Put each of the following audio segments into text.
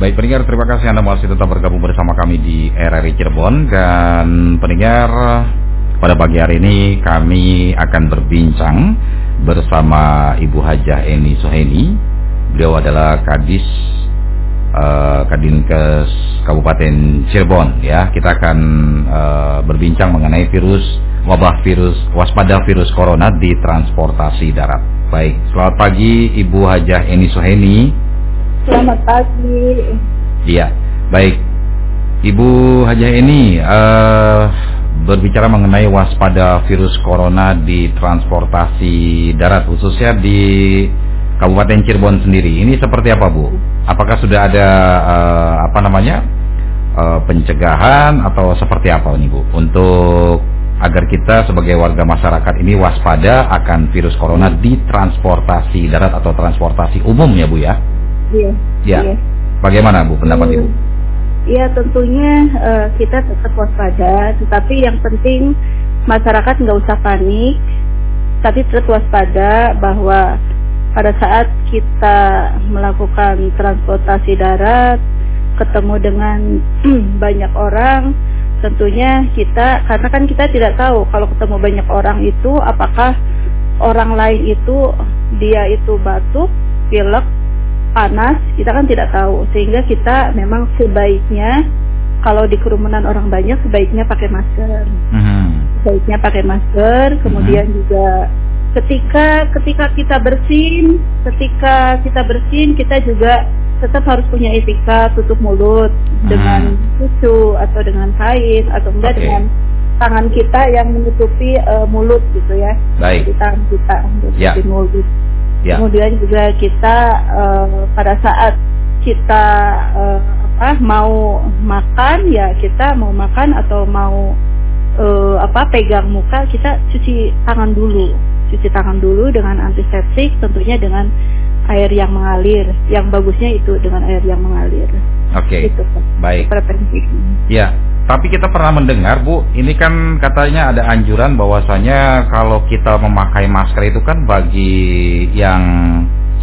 Baik pendengar, terima kasih Anda masih tetap bergabung bersama kami di RRI Cirebon dan pendengar pada pagi hari ini kami akan berbincang bersama Ibu Hajah Eni Soheni. Beliau adalah Kadis uh, Kadinkes Kabupaten Cirebon ya. Kita akan uh, berbincang mengenai virus wabah virus waspada virus corona di transportasi darat. Baik, selamat pagi Ibu Hajah Eni Soheni. Selamat pagi. Iya, baik. Ibu Haja ini uh, berbicara mengenai waspada virus corona di transportasi darat khususnya di Kabupaten Cirebon sendiri. Ini seperti apa, Bu? Apakah sudah ada uh, apa namanya uh, pencegahan atau seperti apa ini, Bu? Untuk agar kita sebagai warga masyarakat ini waspada akan virus corona di transportasi darat atau transportasi umum ya, Bu ya? Iya. Ya. Iya. Bagaimana Bu pendapat hmm. Ibu? Iya tentunya uh, kita tetap waspada, tetapi yang penting masyarakat nggak usah panik, tapi tetap waspada bahwa pada saat kita melakukan transportasi darat, ketemu dengan banyak orang, tentunya kita karena kan kita tidak tahu kalau ketemu banyak orang itu apakah orang lain itu dia itu batuk, pilek panas kita kan tidak tahu sehingga kita memang sebaiknya kalau di kerumunan orang banyak sebaiknya pakai masker mm-hmm. sebaiknya pakai masker kemudian mm-hmm. juga ketika ketika kita bersin ketika kita bersin kita juga tetap harus punya etika tutup mulut mm-hmm. dengan tisu atau dengan kain atau enggak okay. dengan tangan kita yang menutupi uh, mulut gitu ya Baik. di tangan kita menutupi yeah. mulut Ya. Kemudian juga kita uh, pada saat kita uh, apa mau makan ya kita mau makan atau mau uh, apa pegang muka kita cuci tangan dulu. Cuci tangan dulu dengan antiseptik tentunya dengan air yang mengalir. Yang bagusnya itu dengan air yang mengalir. Oke. Okay. Itu, baik. Ya tapi kita pernah mendengar Bu, ini kan katanya ada anjuran bahwasanya kalau kita memakai masker itu kan bagi yang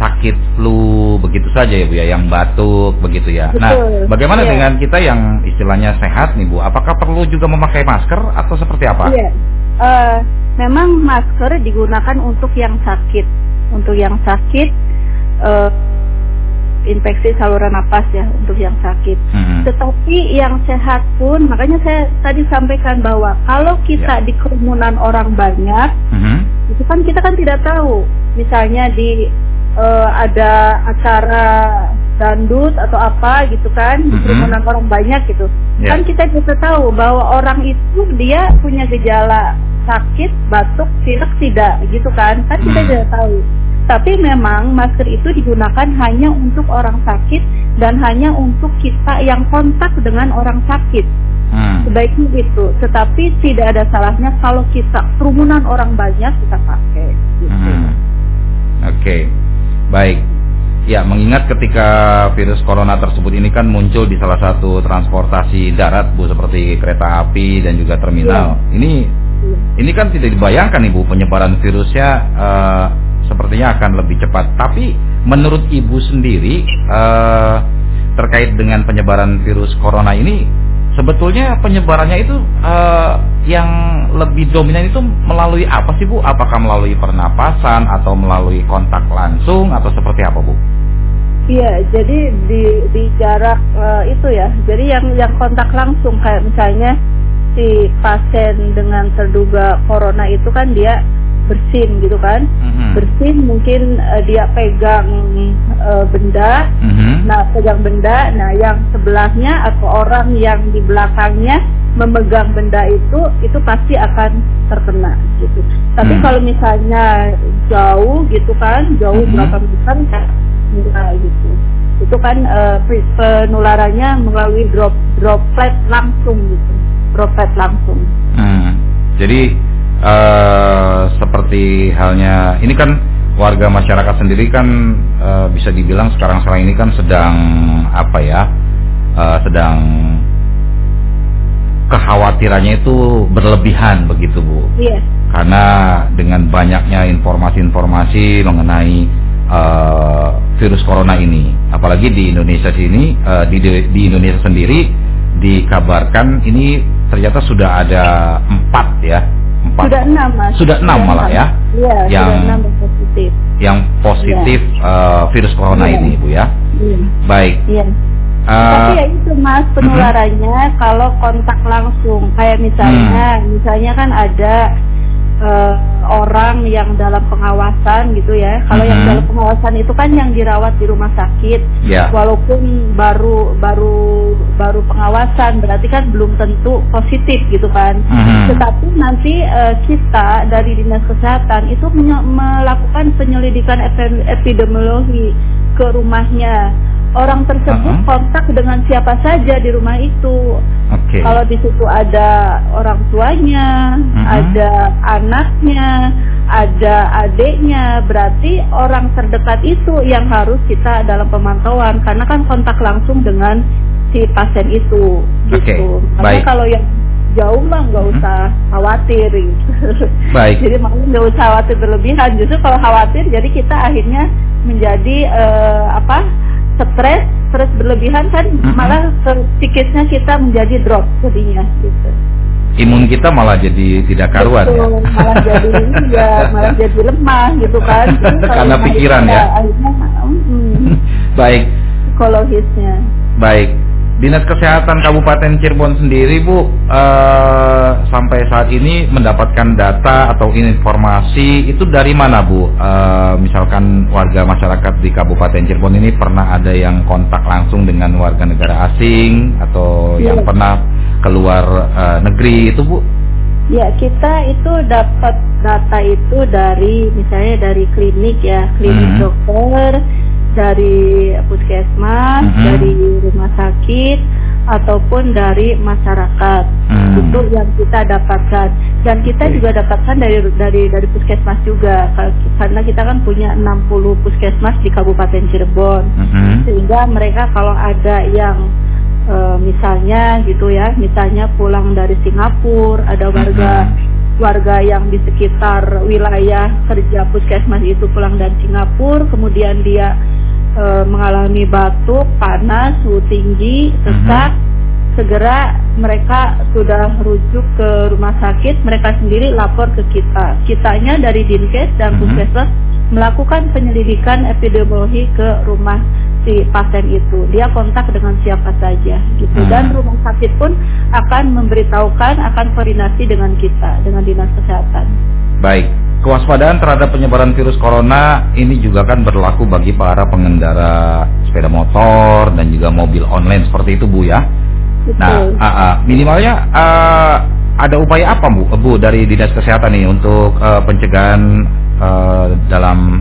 sakit flu begitu saja ya Bu ya, yang batuk begitu ya. Nah, Betul. Nah, bagaimana iya. dengan kita yang istilahnya sehat nih Bu? Apakah perlu juga memakai masker atau seperti apa? Iya. Uh, memang masker digunakan untuk yang sakit, untuk yang sakit. Uh, infeksi saluran napas ya untuk yang sakit. Hmm. Tetapi yang sehat pun, makanya saya tadi sampaikan bahwa kalau kita yeah. di kerumunan orang banyak, hmm. itu kan kita kan tidak tahu, misalnya di uh, ada acara dandut atau apa gitu kan, di kerumunan orang banyak gitu, yeah. kan kita bisa tahu bahwa orang itu dia punya gejala sakit, batuk, pilek tidak gitu kan, kan kita tidak tahu. Tapi memang masker itu digunakan hanya untuk orang sakit dan hanya untuk kita yang kontak dengan orang sakit. Hmm. Sebaiknya itu. Tetapi tidak ada salahnya kalau kita kerumunan orang banyak kita pakai. Gitu. Hmm. Oke, okay. baik. Ya, mengingat ketika virus corona tersebut ini kan muncul di salah satu transportasi darat, Bu, seperti kereta api dan juga terminal. Ya. Ini ya. ini kan tidak dibayangkan, Ibu, penyebaran virusnya uh, sepertinya akan lebih cepat. Tapi menurut ibu sendiri uh, terkait dengan penyebaran virus corona ini, sebetulnya penyebarannya itu uh, yang lebih dominan itu melalui apa sih bu? Apakah melalui pernapasan atau melalui kontak langsung atau seperti apa bu? Iya, jadi di di jarak uh, itu ya. Jadi yang yang kontak langsung kayak misalnya si pasien dengan terduga corona itu kan dia bersin gitu kan mm-hmm. bersin mungkin uh, dia pegang uh, benda mm-hmm. nah pegang benda nah yang sebelahnya atau orang yang di belakangnya memegang benda itu itu pasti akan terkena gitu tapi mm-hmm. kalau misalnya jauh gitu kan jauh mm-hmm. berapa meter kan enggak gitu itu kan uh, penularannya melalui drop droplet langsung gitu droplet langsung mm. jadi uh, seperti halnya ini kan warga masyarakat sendiri kan uh, bisa dibilang sekarang sekarang ini kan sedang apa ya uh, sedang kekhawatirannya itu berlebihan begitu bu iya. karena dengan banyaknya informasi-informasi mengenai uh, virus corona ini. Apalagi di Indonesia sini, uh, di, di Indonesia sendiri dikabarkan ini ternyata sudah ada empat ya. Empat. Sudah enam mas. Sudah enam malah ya. Iya. Yang sudah enam yang positif. Yang positif ya. uh, virus corona ya. ini bu ya. Iya. Baik. Iya. Uh, Tapi ya itu mas penularannya uh -huh. kalau kontak langsung kayak misalnya hmm. misalnya kan ada uh, orang yang dalam pengawasan gitu ya. Kalau mm -hmm. yang dalam pengawasan itu kan yang dirawat di rumah sakit, yeah. walaupun baru baru baru pengawasan, berarti kan belum tentu positif gitu kan. Mm -hmm. Tetapi nanti uh, kita dari dinas kesehatan itu melakukan penyelidikan epidemiologi ke rumahnya orang tersebut uh -huh. kontak dengan siapa saja di rumah itu. Okay. Kalau di situ ada orang tuanya, uh -huh. ada anaknya, ada adiknya, berarti orang terdekat itu yang harus kita dalam pemantauan karena kan kontak langsung dengan si pasien itu gitu. Okay. Karena Baik. kalau yang jauh mah nggak usah khawatir gitu. Baik. jadi makanya nggak usah khawatir berlebihan. Justru kalau khawatir, jadi kita akhirnya menjadi uh, apa? stres, stres berlebihan kan mm-hmm. malah psikisnya kita menjadi drop jadinya gitu. Imun kita malah jadi tidak karuan ya. malah jadi ya malah jadi lemah gitu kan. Jadi Karena pikiran ya. Akhirnya, hmm, Baik. Psikologisnya. Baik. Dinas Kesehatan Kabupaten Cirebon sendiri Bu uh, sampai saat ini mendapatkan data atau informasi itu dari mana Bu? Uh, misalkan warga masyarakat di Kabupaten Cirebon ini pernah ada yang kontak langsung dengan warga negara asing atau ya. yang pernah keluar uh, negeri itu Bu? Ya kita itu dapat data itu dari misalnya dari klinik ya klinik hmm. dokter dari puskesmas, mm -hmm. dari rumah sakit ataupun dari masyarakat. Mm. Itu yang kita dapatkan dan kita okay. juga dapatkan dari dari dari puskesmas juga karena kita kan punya 60 puskesmas di Kabupaten Cirebon. Mm -hmm. Sehingga mereka kalau ada yang e, misalnya gitu ya, misalnya pulang dari Singapura, ada warga mm -hmm warga yang di sekitar wilayah kerja puskesmas itu pulang dari Singapura, kemudian dia e, mengalami batuk, panas, suhu tinggi, sesak, mm-hmm. segera mereka sudah rujuk ke rumah sakit, mereka sendiri lapor ke kita. Kitanya dari Dinkes dan mm-hmm. Puskesmas melakukan penyelidikan epidemiologi ke rumah si pasien itu. Dia kontak dengan siapa saja gitu. Hmm. Dan rumah sakit pun akan memberitahukan akan koordinasi dengan kita, dengan dinas kesehatan. Baik. Kewaspadaan terhadap penyebaran virus corona ini juga kan berlaku bagi para pengendara sepeda motor dan juga mobil online seperti itu Bu ya. Betul. Nah, uh, minimalnya uh, ada upaya apa Bu, Bu dari dinas kesehatan nih untuk uh, pencegahan uh, dalam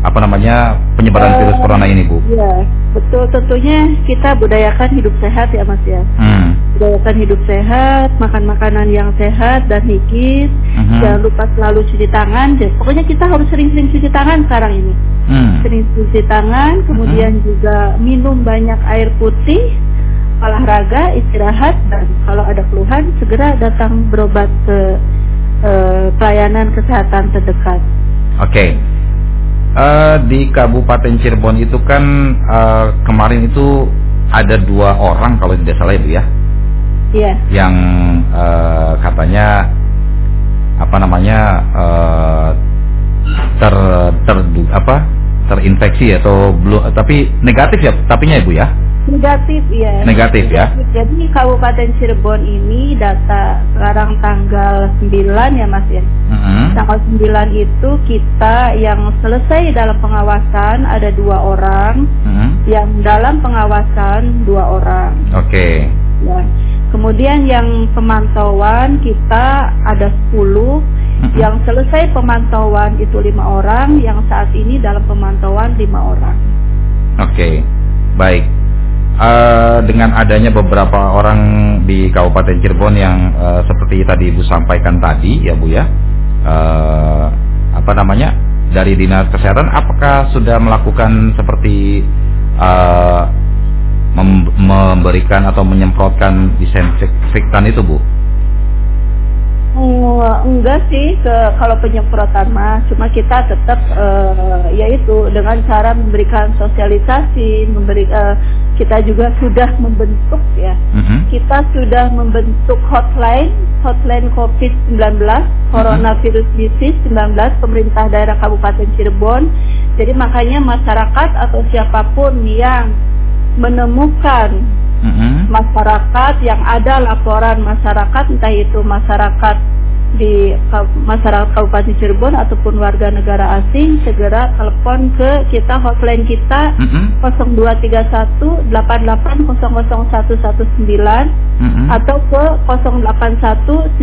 apa namanya penyebaran uh, virus corona ini Bu? Iya, betul. Tentunya kita budayakan hidup sehat ya Mas ya. Hmm. Budayakan hidup sehat, makan makanan yang sehat dan higis. Hmm. Jangan lupa selalu cuci tangan. Dan pokoknya kita harus sering-sering cuci tangan sekarang ini. Hmm. Sering cuci tangan, kemudian hmm. juga minum banyak air putih, olahraga, istirahat, dan kalau ada keluhan segera datang berobat ke uh, pelayanan kesehatan terdekat. Oke. Okay uh, di Kabupaten Cirebon itu kan uh, kemarin itu ada dua orang kalau tidak salah ibu ya. Iya. Yang uh, katanya apa namanya uh, ter ter apa terinfeksi atau belum tapi negatif ya tapinya ibu ya Negatif ya. Negatif ya. Jadi Kabupaten Cirebon ini data sekarang tanggal 9 ya Mas ya. Mm-hmm. Tanggal 9 itu kita yang selesai dalam pengawasan ada dua orang, mm-hmm. yang dalam pengawasan dua orang. Oke. Okay. Ya. Kemudian yang pemantauan kita ada 10, mm-hmm. yang selesai pemantauan itu lima orang, yang saat ini dalam pemantauan lima orang. Oke, okay. baik uh, dengan adanya beberapa orang di Kabupaten Cirebon yang uh, seperti tadi Ibu sampaikan tadi ya Bu ya uh, apa namanya dari dinas kesehatan apakah sudah melakukan seperti uh, memberikan atau menyemprotkan disinfektan itu Bu? Uh, enggak sih ke kalau penyemprotan mah cuma kita tetap uh, yaitu dengan cara memberikan sosialisasi memberi uh, kita juga sudah membentuk ya mm-hmm. kita sudah membentuk hotline hotline COVID-19 coronavirus disease 19 pemerintah daerah Kabupaten Cirebon jadi makanya masyarakat atau siapa pun yang menemukan mm-hmm. masyarakat yang ada laporan masyarakat entah itu masyarakat di masyarakat Kabupaten Cirebon ataupun warga negara asing segera telepon ke kita hotline kita mm -hmm. 0231 88001119 mm -hmm. atau ke 081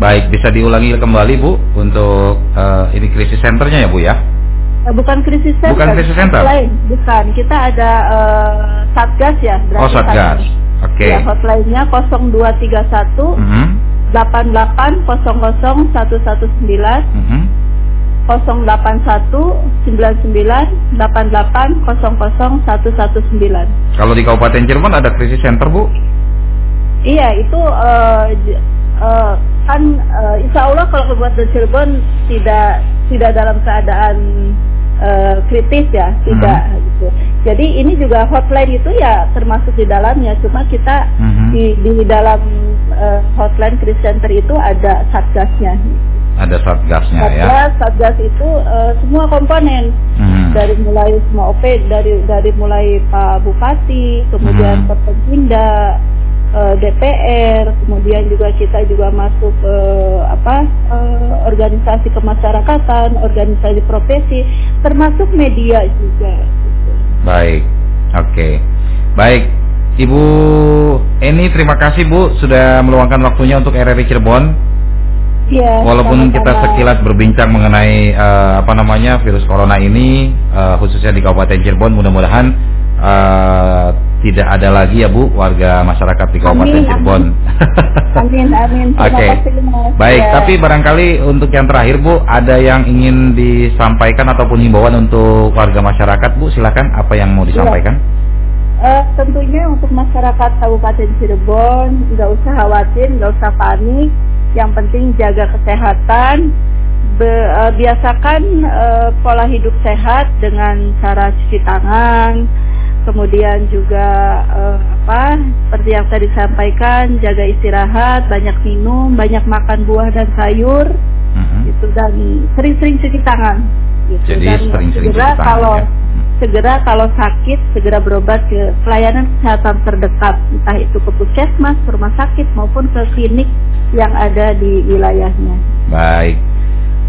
Baik, bisa diulangi kembali Bu untuk uh, ini krisis centernya ya Bu ya? Eh, bukan krisis center. Bukan krisis center. Lain, bukan. Kita ada uh, satgas ya. Oh satgas. Oke. Okay. Ya, hotline-nya 0231 mm -hmm. 8800 119 mm -hmm. 081 99 88 00 119. Kalau di Kabupaten Cirebon ada krisis center, Bu? Iya, itu uh, uh, kan uh, insya Allah kalau Kabupaten Cirebon tidak tidak dalam keadaan uh, kritis ya, tidak hmm. gitu. Jadi ini juga hotline itu ya termasuk di dalamnya, cuma kita hmm. di di dalam uh, hotline krisis center itu ada satgasnya. Ada satgasnya satgas, ya. Satgas itu uh, semua komponen hmm. dari mulai semua OP dari dari mulai Pak Bupati, kemudian hmm. Perpindah uh, DPR, kemudian juga kita juga masuk uh, apa uh, organisasi kemasyarakatan, organisasi profesi, termasuk media juga. Baik, oke, okay. baik. Ibu Eni, terima kasih Bu sudah meluangkan waktunya untuk RRI Cirebon. Ya, Walaupun sama-sama. kita sekilas berbincang mengenai uh, apa namanya virus corona ini, uh, khususnya di Kabupaten Cirebon, mudah-mudahan uh, tidak ada lagi ya Bu warga masyarakat di Kabupaten amin, Cirebon. Amin amin. Oke. Okay. Baik, ya. tapi barangkali untuk yang terakhir Bu, ada yang ingin disampaikan ataupun himbauan untuk warga masyarakat Bu, silakan apa yang mau disampaikan? Ya. Uh, tentunya untuk masyarakat Kabupaten Cirebon nggak usah khawatir, nggak usah panik. Yang penting jaga kesehatan, Be, uh, biasakan uh, pola hidup sehat dengan cara cuci tangan, kemudian juga uh, apa seperti yang tadi sampaikan jaga istirahat banyak minum banyak makan buah dan sayur. Mm-hmm. itu dan sering-sering cuci tangan. Gitu. jadi sering-sering segera cuci tangan, kalau ya? segera kalau sakit segera berobat ke pelayanan kesehatan terdekat. Entah itu ke puskesmas rumah sakit maupun ke klinik yang ada di wilayahnya. Baik.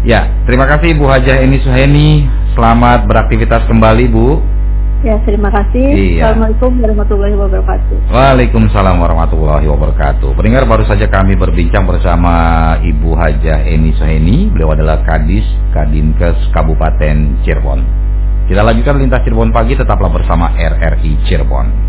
Ya terima kasih Bu Hajah Eni Suheni selamat beraktivitas kembali Bu Ya, terima kasih. Iya. Assalamualaikum warahmatullahi wabarakatuh. Waalaikumsalam warahmatullahi wabarakatuh. Pendengar baru saja kami berbincang bersama Ibu Hajah Eni Soheni. Beliau adalah Kadis Kadinkes Kabupaten Cirebon. Kita lanjutkan lintas Cirebon pagi tetaplah bersama RRI Cirebon.